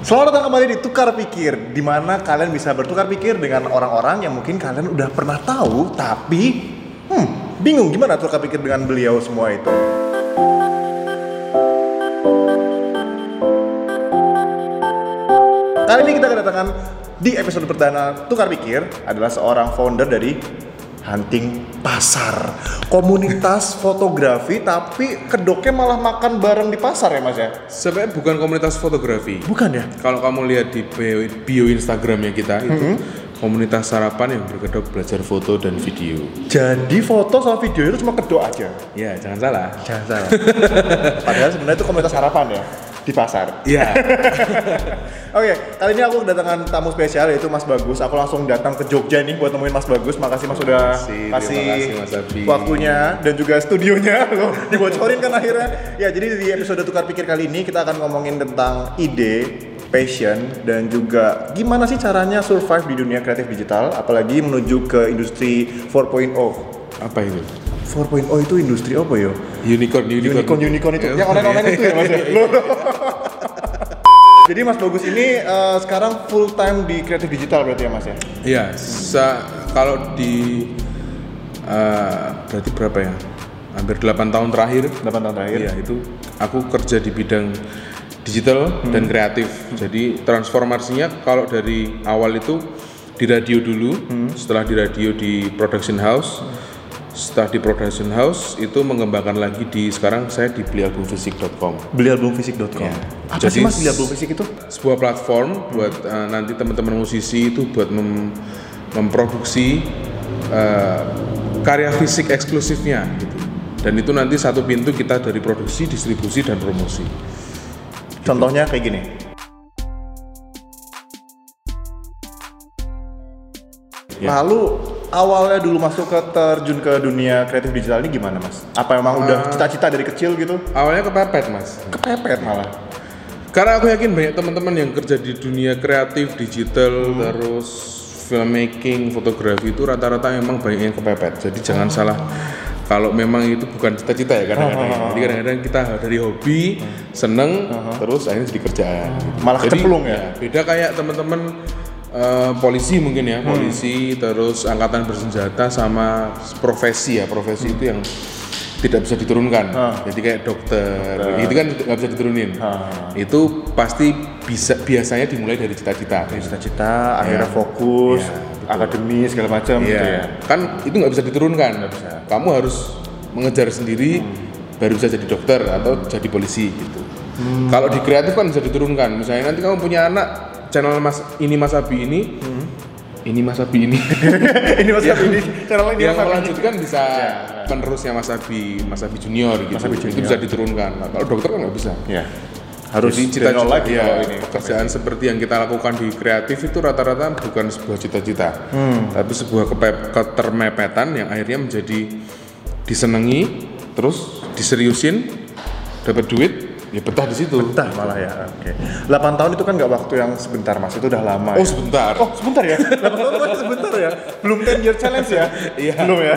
Selamat datang kembali di Tukar Pikir, di mana kalian bisa bertukar pikir dengan orang-orang yang mungkin kalian udah pernah tahu, tapi hmm, bingung gimana tukar pikir dengan beliau semua itu. Kali ini kita kedatangan di episode perdana Tukar Pikir adalah seorang founder dari Hunting Pasar, komunitas fotografi tapi kedoknya malah makan bareng di pasar ya mas ya? Sebenarnya bukan komunitas fotografi. Bukan ya? Kalau kamu lihat di bio, bio Instagramnya kita itu komunitas sarapan yang berkedok belajar foto dan video. Jadi foto sama video itu cuma kedok aja. Ya jangan salah. Jangan salah. Padahal sebenarnya itu komunitas harapan ya di pasar. Iya. Oke, kali ini aku kedatangan tamu spesial yaitu Mas Bagus. Aku langsung datang ke Jogja nih buat nemuin Mas Bagus. Makasih Mas sudah kasih, Mas Abi. waktunya dan juga studionya loh dibocorin kan akhirnya. Ya, jadi di episode tukar pikir kali ini kita akan ngomongin tentang ide passion dan juga gimana sih caranya survive di dunia kreatif digital apalagi menuju ke industri 4.0 Apa itu? 4.0 itu industri apa yo? Unicorn, unicorn. Unicorn unicorn itu yang online online itu ya mas ya. Jadi Mas Bagus ini eh, sekarang full time di kreatif digital berarti ya Mas ya? Iya. sa- kalau di eh, berarti berapa ya? Hampir 8 tahun terakhir. 8 tahun terakhir. Iya itu aku kerja di bidang digital dan kreatif. Jadi transformasinya kalau dari awal itu di radio dulu, setelah di radio di production house, setelah di production house itu mengembangkan lagi di sekarang saya di belialbumfisik.com. Belialbumfisik.com. Ya. Apa sih Jadi Mas beli album fisik itu? sebuah platform buat eh, nanti teman-teman musisi itu buat mem- memproduksi eh, karya fisik eksklusifnya gitu. Dan itu nanti satu pintu kita dari produksi, distribusi dan promosi. Contohnya kayak gini. Ya. Lalu awalnya dulu masuk ke terjun ke dunia kreatif digital ini gimana Mas? Apa emang udah cita-cita dari kecil gitu? Awalnya kepepet mas, Kepepet malah. karena aku yakin banyak teman-teman yang kerja di dunia kreatif, digital, terus filmmaking, fotografi itu rata-rata memang banyak yang kepepet. Jadi jangan salah kalau memang itu bukan cita-cita ya kadang-kadang. Jadi kadang-kadang kita dari hobi, seneng, terus akhirnya jadi kerjaan. Malah Jadi, kecemplung ya? Beda kayak teman-teman eh, polisi mungkin ya, polisi terus angkatan bersenjata sama profesi ya, profesi itu yang tidak bisa diturunkan. Jadi kayak dokter, itu kan nggak bisa diturunin. Itu pasti bisa biasanya dimulai dari cita-cita. Cita-cita, akhirnya fokus, akademis segala macam gitu ya. Iya, kan itu nggak bisa diturunkan. Kamu harus mengejar sendiri, baru bisa jadi dokter atau jadi polisi gitu. Kalau di kreatif kan bisa diturunkan. Misalnya nanti kamu punya anak channel Mas ini Mas Abi ini, ini Mas Abi ini, ini Mas Abi ini channel ini yang melanjutkan bisa penerusnya Mas Abi, Mas Abi Junior gitu. Mas Abi Itu Junior. bisa diturunkan. Nah, kalau dokter kan nggak bisa. Ya. Harus Jadi cita-cita lagi ya, ini. pekerjaan seperti yang kita lakukan di kreatif itu rata-rata bukan sebuah cita-cita, tapi sebuah ketermepetan yang akhirnya menjadi disenangi, terus diseriusin, dapat duit, ya betah di situ. Betah malah ya. Oke. 8 tahun itu kan nggak waktu yang sebentar Mas, itu udah lama. Oh ya. sebentar. Oh sebentar ya? 8 tahun masih sebentar ya? Belum 10 year challenge ya? Iya. Belum ya?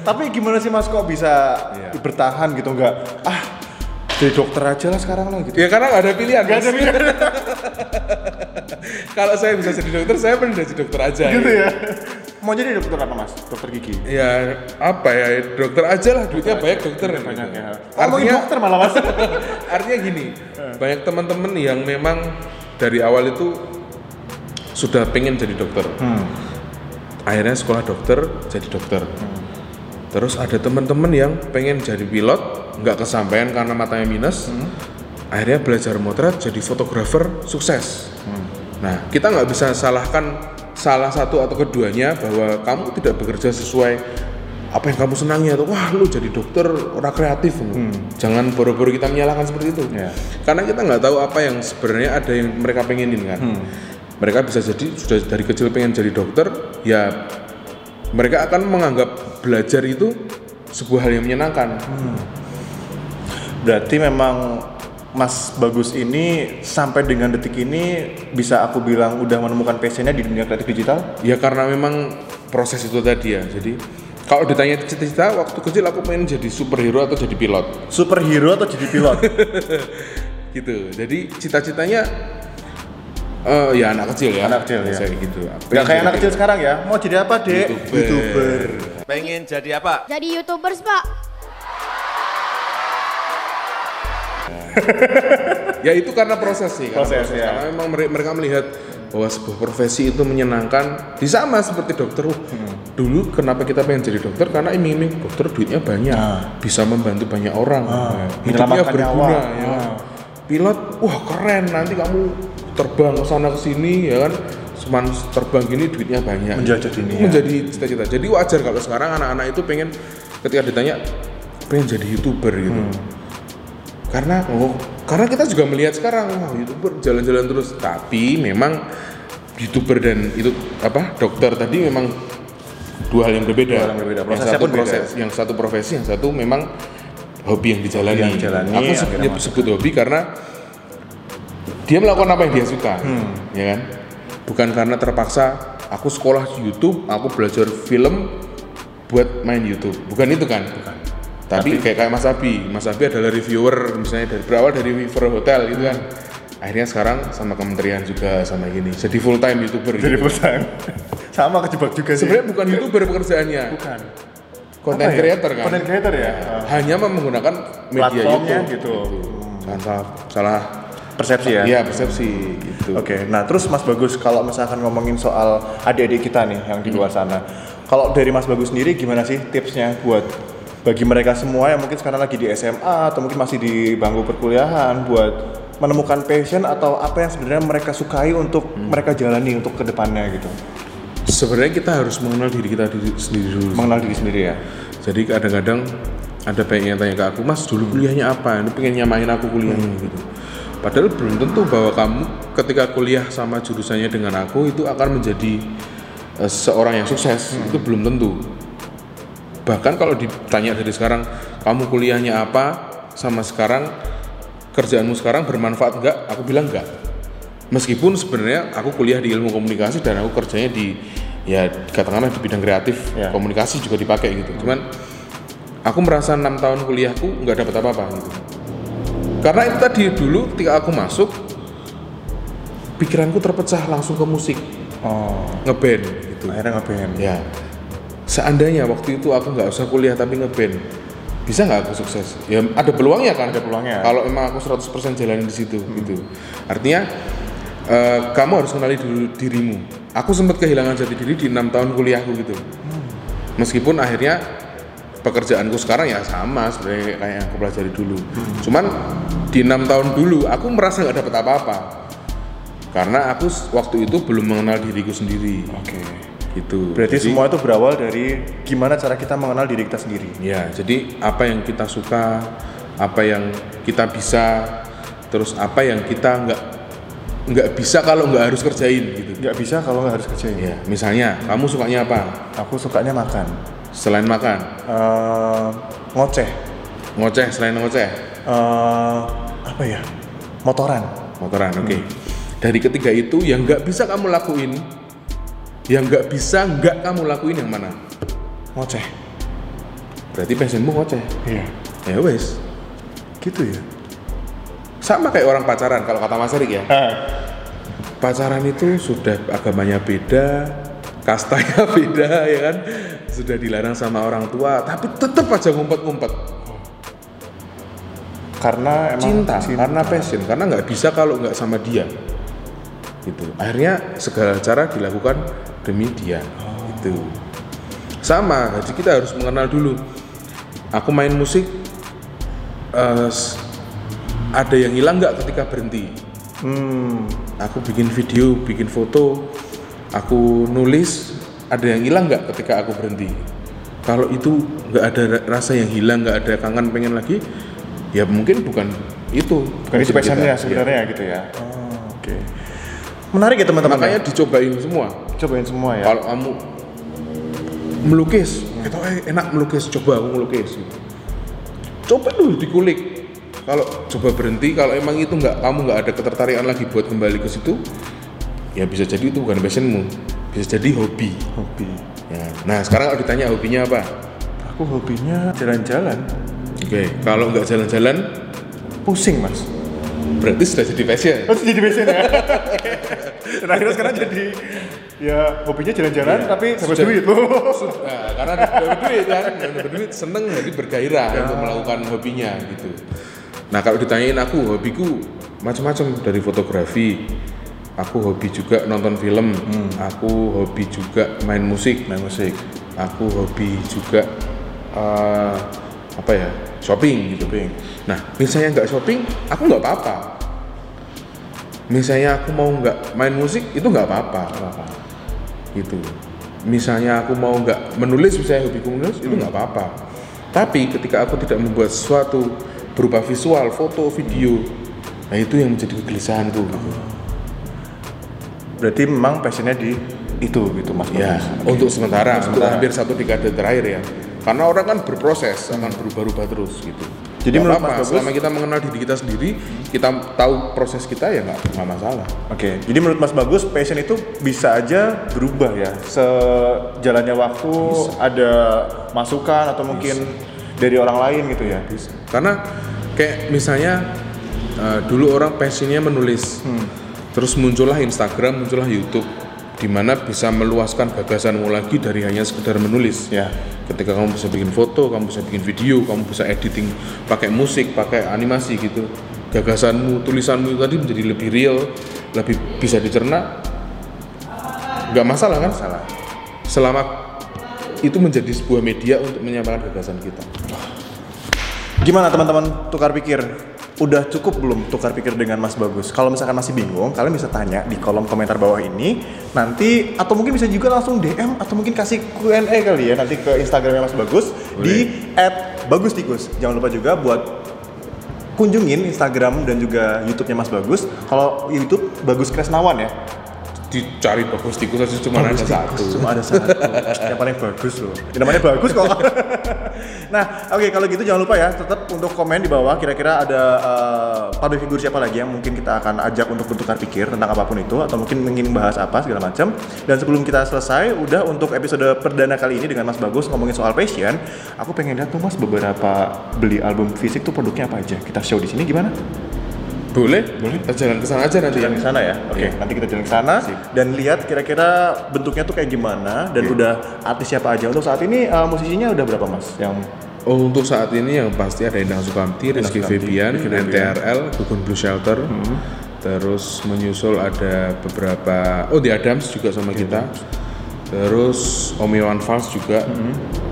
Tapi gimana sih mas kok bisa Iya. bertahan gitu nggak? Ah jadi dokter aja lah sekarang lah gitu. Ya karena nggak ada pilihan. Gak ada pilihan Kalau saya bisa jadi dokter, saya pengen jadi dokter aja. gitu ya. Mau jadi dokter apa mas? Dokter gigi? Ya apa ya dokter aja lah duitnya banyak dokter Banyak gitu. ya. Oh, Artinya dokter malah mas? artinya gini banyak teman-teman yang memang dari awal itu sudah pengen jadi dokter Hmm. akhirnya sekolah dokter jadi dokter terus ada teman-teman yang pengen jadi pilot nggak kesampaian karena matanya minus akhirnya belajar motret jadi fotografer sukses nah kita nggak bisa salahkan salah satu atau keduanya bahwa kamu tidak bekerja sesuai apa yang kamu senangi atau wah lu jadi dokter orang kreatif. Jangan boro-boro kita menyalahkan seperti itu. Ya. karena kita nggak tahu apa yang sebenarnya ada yang mereka pengenin kan? Mereka bisa jadi sudah dari kecil pengen jadi dokter ya mereka akan menganggap belajar itu sebuah hal yang menyenangkan. Berarti memang Mas Bagus ini sampai dengan detik ini bisa aku bilang udah menemukan passionnya di dunia kreatif digital? ya karena memang proses itu tadi ya jadi kalau ditanya cita-cita waktu kecil aku pengen jadi superhero atau jadi pilot Superhero atau jadi pilot? gitu jadi cita-citanya Eh, ya anak kecil ya. Anak kecil, ya. Biasanya gitu. Gak kayak anak kecil sekarang ya. Mau jadi apa, Dek? YouTuber. Pengen jadi apa? Jadi youtubers pak. Ya itu karena proses sih. karena Proses, ya. Karena memang mere- mereka melihat bahwa sebuah profesi itu menyenangkan. Di sama seperti dokter. Uh, Dulu kenapa kita pengen jadi dokter? Karena iming-iming dokter duitnya banyak, Ah. bisa membantu banyak orang, Ah, hidupnya menyelamatkan berguna. nyawa. Ya. Ah. Pilot, wah keren. Nanti kamu terbang ke sana ke sini, ya kan? Cuman terbang gini duitnya banyak. Menjajah dunia. Menjadi cita-cita. Jadi wajar kalau sekarang anak-anak itu pengen ketika ditanya pengen jadi youtuber gitu Hmm. Karena oh, karena kita juga melihat sekarang wah youtuber jalan-jalan terus tapi memang youtuber dan itu apa dokter tadi memang dua hal yang berbeda. Dua hal yang berbeda. Yang satu pun beda. proses, yang satu profesi, yang satu memang hobi yang dijalani. Yang dijalani, Aku akhirnya sebut, hobi karena dia melakukan apa yang dia suka, Hmm. ya kan? Bukan karena terpaksa aku sekolah di YouTube, aku belajar film buat main YouTube. Bukan itu kan? Tapi, kayak kayak Mas Abi, Mas Abi adalah reviewer misalnya dari berawal dari reviewer hotel gitu kan. Akhirnya sekarang sama kementerian juga sama gini. Jadi full time YouTuber Jadi gitu. perusahaan. Sama kejebak juga sih. Sebenarnya bukan YouTuber pekerjaannya. bukan. Content Apa ya? creator kan. Content creator ya. Hanya menggunakan media YouTube gitu. Jangan salah, salah Persepsi ya. Iya persepsi gitu. Oke, nah terus Mas Bagus kalau misalkan ngomongin soal adik-adik kita nih yang di luar sana, kalau dari Mas Bagus sendiri gimana sih tipsnya buat bagi mereka semua yang mungkin sekarang lagi di SMA atau mungkin masih di bangku perkuliahan buat menemukan passion atau apa yang sebenarnya mereka sukai untuk mereka jalani untuk ke depannya gitu, Sebenarnya kita harus mengenal diri kita diri sendiri dulu. mengenal diri sendiri ya. Jadi kadang-kadang ada yang tanya ke aku, Mas dulu kuliahnya apa? Ini pengen nyamain aku kuliahnya gitu. Padahal belum tentu bahwa kamu ketika kuliah sama jurusannya dengan aku itu akan menjadi eh, seorang yang sukses. Itu belum tentu. Bahkan kalau ditanya dari sekarang, kamu kuliahnya apa? Sama sekarang kerjaanmu sekarang bermanfaat enggak? Aku bilang enggak. Meskipun sebenarnya aku kuliah di ilmu komunikasi dan aku kerjanya di ya katakanlah di bidang kreatif, Ya. komunikasi juga dipakai gitu. Cuman aku merasa enam tahun kuliahku nggak dapat apa-apa gitu. Karena itu tadi dulu ketika aku masuk pikiranku terpecah langsung ke musik, Oh, ngeband gitu. akhirnya ngapain? Ya, seandainya waktu itu aku nggak usah kuliah tapi ngeband, bisa nggak aku sukses? Ya ada peluangnya kan? Ada peluangnya. Kalau emang aku 100% jalanin di situ, gitu. Artinya eh, kamu harus kenali dulu dirimu. Aku sempat kehilangan jati diri di enam tahun kuliahku gitu. Meskipun akhirnya pekerjaanku sekarang ya sama sebenarnya kayak yang aku pelajari dulu. Cuman di enam tahun dulu aku merasa nggak dapat apa-apa karena aku waktu itu belum mengenal diriku sendiri. Oke. Gitu. Berarti Jadi- semua itu berawal dari gimana cara kita mengenal diri kita sendiri. Ya, jadi apa yang kita suka, apa yang kita bisa, terus apa yang kita nggak nggak bisa kalau nggak harus kerjain gitu. Nggak bisa kalau nggak harus kerjain. Ya, misalnya kamu sukanya apa? Aku sukanya makan. Selain makan, Eh, ngoceh. ngoceh, selain ngoceh, Eh, apa ya? Motoran. motoran, oke. Dari ketiga itu yang nggak bisa kamu lakuin, yang nggak bisa nggak kamu lakuin yang mana? Ngoceh. Berarti passionmu ngoceh. Iya. Ya wes, Gitu ya. sama kayak orang pacaran kalau kata Mas Erik ya. Ah, pacaran itu sudah agamanya beda, kastanya beda ya kan, sudah dilarang sama orang tua, tapi tetap aja ngumpet-ngumpet. karena emang Cinta, karena passion, karena nggak bisa kalau nggak sama dia. Gitu. Akhirnya segala cara dilakukan demi dia. Gitu. Sama, jadi kita harus mengenal dulu. Aku main musik, s- ada yang hilang nggak ketika berhenti? Hmm, aku bikin video, bikin foto, aku nulis, ada yang hilang nggak ketika aku berhenti? Kalau itu nggak ada ra- rasa yang hilang, nggak ada kangen pengen lagi, ya mungkin bukan itu. bukan itu passionnya kita. sebenarnya gitu ya. Oh, Oke. Menarik ya Ya. teman-teman. Makanya ya? dicobain semua. Cobain semua ya. Kalau kamu melukis, itu eh, enak melukis, coba aku melukis. Coba dulu dikulik. Kalau coba berhenti, kalau emang itu nggak kamu nggak ada ketertarikan lagi buat kembali ke situ, ya bisa jadi itu bukan passionmu, bisa jadi hobi. Hobi. Ya. Nah sekarang kalau ditanya hobinya apa? Aku hobinya jalan-jalan. Oke, kalau nggak jalan-jalan, Pusing mas. Berarti sudah jadi passion. Oh, jadi passion ya? Dan akhirnya sekarang jadi ya hobinya jalan-jalan Iya. tapi dapat duit loh. Nah, karena dapat duit kan, dapat duit seneng jadi bergairah Ya. untuk melakukan hobinya gitu. Nah kalau ditanyain aku hobiku macam-macam dari fotografi, aku hobi juga nonton film, aku hobi juga main musik, Main musik. aku hobi juga eh, apa ya shopping gitu. Shopping. Nah misalnya nggak shopping, aku nggak apa-apa. Misalnya aku mau nggak main musik itu nggak apa-apa gitu misalnya aku mau nggak menulis misalnya hobiku menulis itu nggak apa-apa tapi ketika aku tidak membuat sesuatu berupa visual foto video nah itu yang menjadi kegelisahanku gitu. Berarti memang passionnya di itu gitu Mas. ya Bagus. untuk sementara untuk sementara. hampir satu dekade terakhir ya karena orang kan berproses akan berubah-ubah terus gitu. Jadi Nggak menurut apa-apa, Mas Bagus- selama kita mengenal diri kita sendiri kita tahu proses kita ya nggak nggak masalah. Oke, jadi menurut Mas Bagus passion itu bisa aja berubah ya? Sejalannya waktu ada masukan atau mungkin dari orang lain gitu ya. karena kayak misalnya eh, dulu orang passionnya menulis. Terus muncullah Instagram muncullah YouTube di mana bisa meluaskan gagasanmu lagi dari hanya sekedar menulis Ya. ketika kamu bisa bikin foto kamu bisa bikin video kamu bisa editing pakai musik pakai animasi gitu gagasanmu tulisanmu itu tadi menjadi lebih real lebih bisa dicerna nggak masalah kan Salah. selama itu menjadi sebuah media untuk menyampaikan gagasan kita Gimana teman-teman tukar pikir? Udah cukup belum tukar pikir dengan Mas Bagus? Kalau misalkan masih bingung, kalian bisa tanya di kolom komentar bawah ini. Nanti atau mungkin bisa juga langsung DM atau mungkin kasih Q&A kali ya nanti ke Instagramnya Mas Bagus di @bagustikus. Jangan lupa juga buat kunjungin Instagram dan juga YouTube-nya Mas Bagus. Kalau YouTube Bagus Kresnawan ya. Dicari bagus tikus aja cuma ada Bagus satu tikus, Cuma ada satu. yang paling bagus loh. Yang namanya bagus kok. nah, oke kalau gitu jangan lupa ya tetap untuk komen di bawah kira-kira ada uh, public figure siapa lagi yang mungkin kita akan ajak untuk bertukar pikir tentang apa pun itu atau mungkin ingin bahas apa segala macam. Dan sebelum kita selesai, udah untuk episode perdana kali ini dengan Mas Bagus ngomongin soal passion, aku pengen lihat tuh Mas beberapa beli album fisik tuh produknya apa aja. Kita show di sini gimana? Boleh boleh kita jalan ke sana aja nanti ya jalan ke sana ya. Oke, Iya. nanti kita jalan ke sana dan lihat kira-kira bentuknya tuh kayak gimana dan Oke. udah artis siapa aja. Untuk saat ini uh, musisinya udah berapa Mas? Yang oh untuk saat ini yang pasti ada Endang Sukamti Rizky Febian. NTRL Gugun Blue Shelter terus menyusul ada beberapa oh The Adams juga sama kita terus Om Iwan Fals juga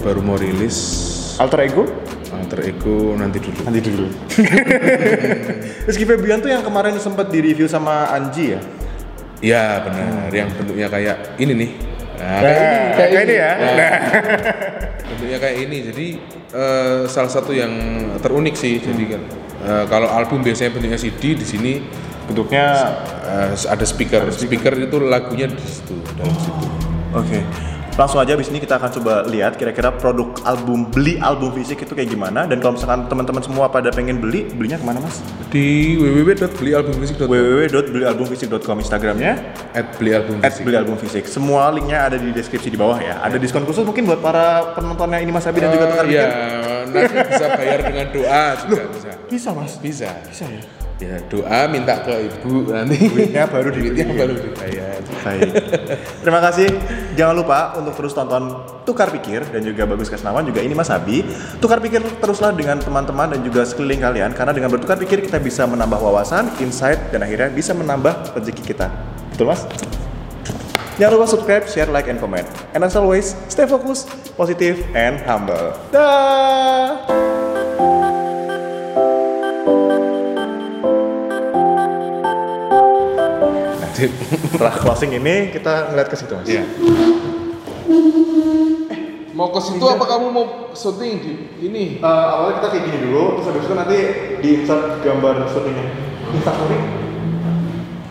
baru mau rilis alter ego? Alter ego nanti dulu Nanti dulu. Rizky Febian tuh yang kemarin sempat di review sama Anji ya. ya benar yang bentuknya kayak ini nih nah, Nah, kayak ini ya. Nah, Nah. bentuknya kayak ini jadi eh, salah satu yang terunik sih jadi kan eh, kalau album biasanya bentuknya CD di sini Bentuknya eh, ada speaker speaker itu lagunya di situ dalam situ Oke. Langsung aja abis ini kita akan coba lihat kira-kira produk album beli album fisik itu kayak gimana dan kalau misalkan teman-teman semua pada pengen beli belinya ke mana mas? di www.belialbumfisik.com www.belialbumfisik.com Instagramnya at belialbumfisik at beli album fisik. Semua linknya ada di deskripsi di bawah ya. Ada diskon khusus mungkin buat para penontonnya ini Mas Abi dan juga tukar ya pikir. nanti bisa bayar dengan doa juga bisa Bisa Mas. bisa Bisa ya. Ya doa minta ke ibu nanti Duitnya baru duitnya dibeli. baru dibayar Baik. Terima kasih. Jangan lupa untuk terus tonton Tukar Pikir dan juga Bagus Kesnawan juga ini Mas Abi. Tukar Pikir teruslah dengan teman-teman dan juga sekeliling kalian karena dengan bertukar pikir kita bisa menambah wawasan, insight dan akhirnya bisa menambah rezeki kita. Betul Mas? Jangan lupa subscribe, share, like, and comment. And as always, stay focused, positive, and humble. Dah. Setelah closing ini kita ngeliat ke situ mas. Iya. Mau ke situ apa kamu mau syuting di ini? Eh, awalnya kita kayak gini dulu, terus habis itu nanti di insert gambar syutingnya. Instastory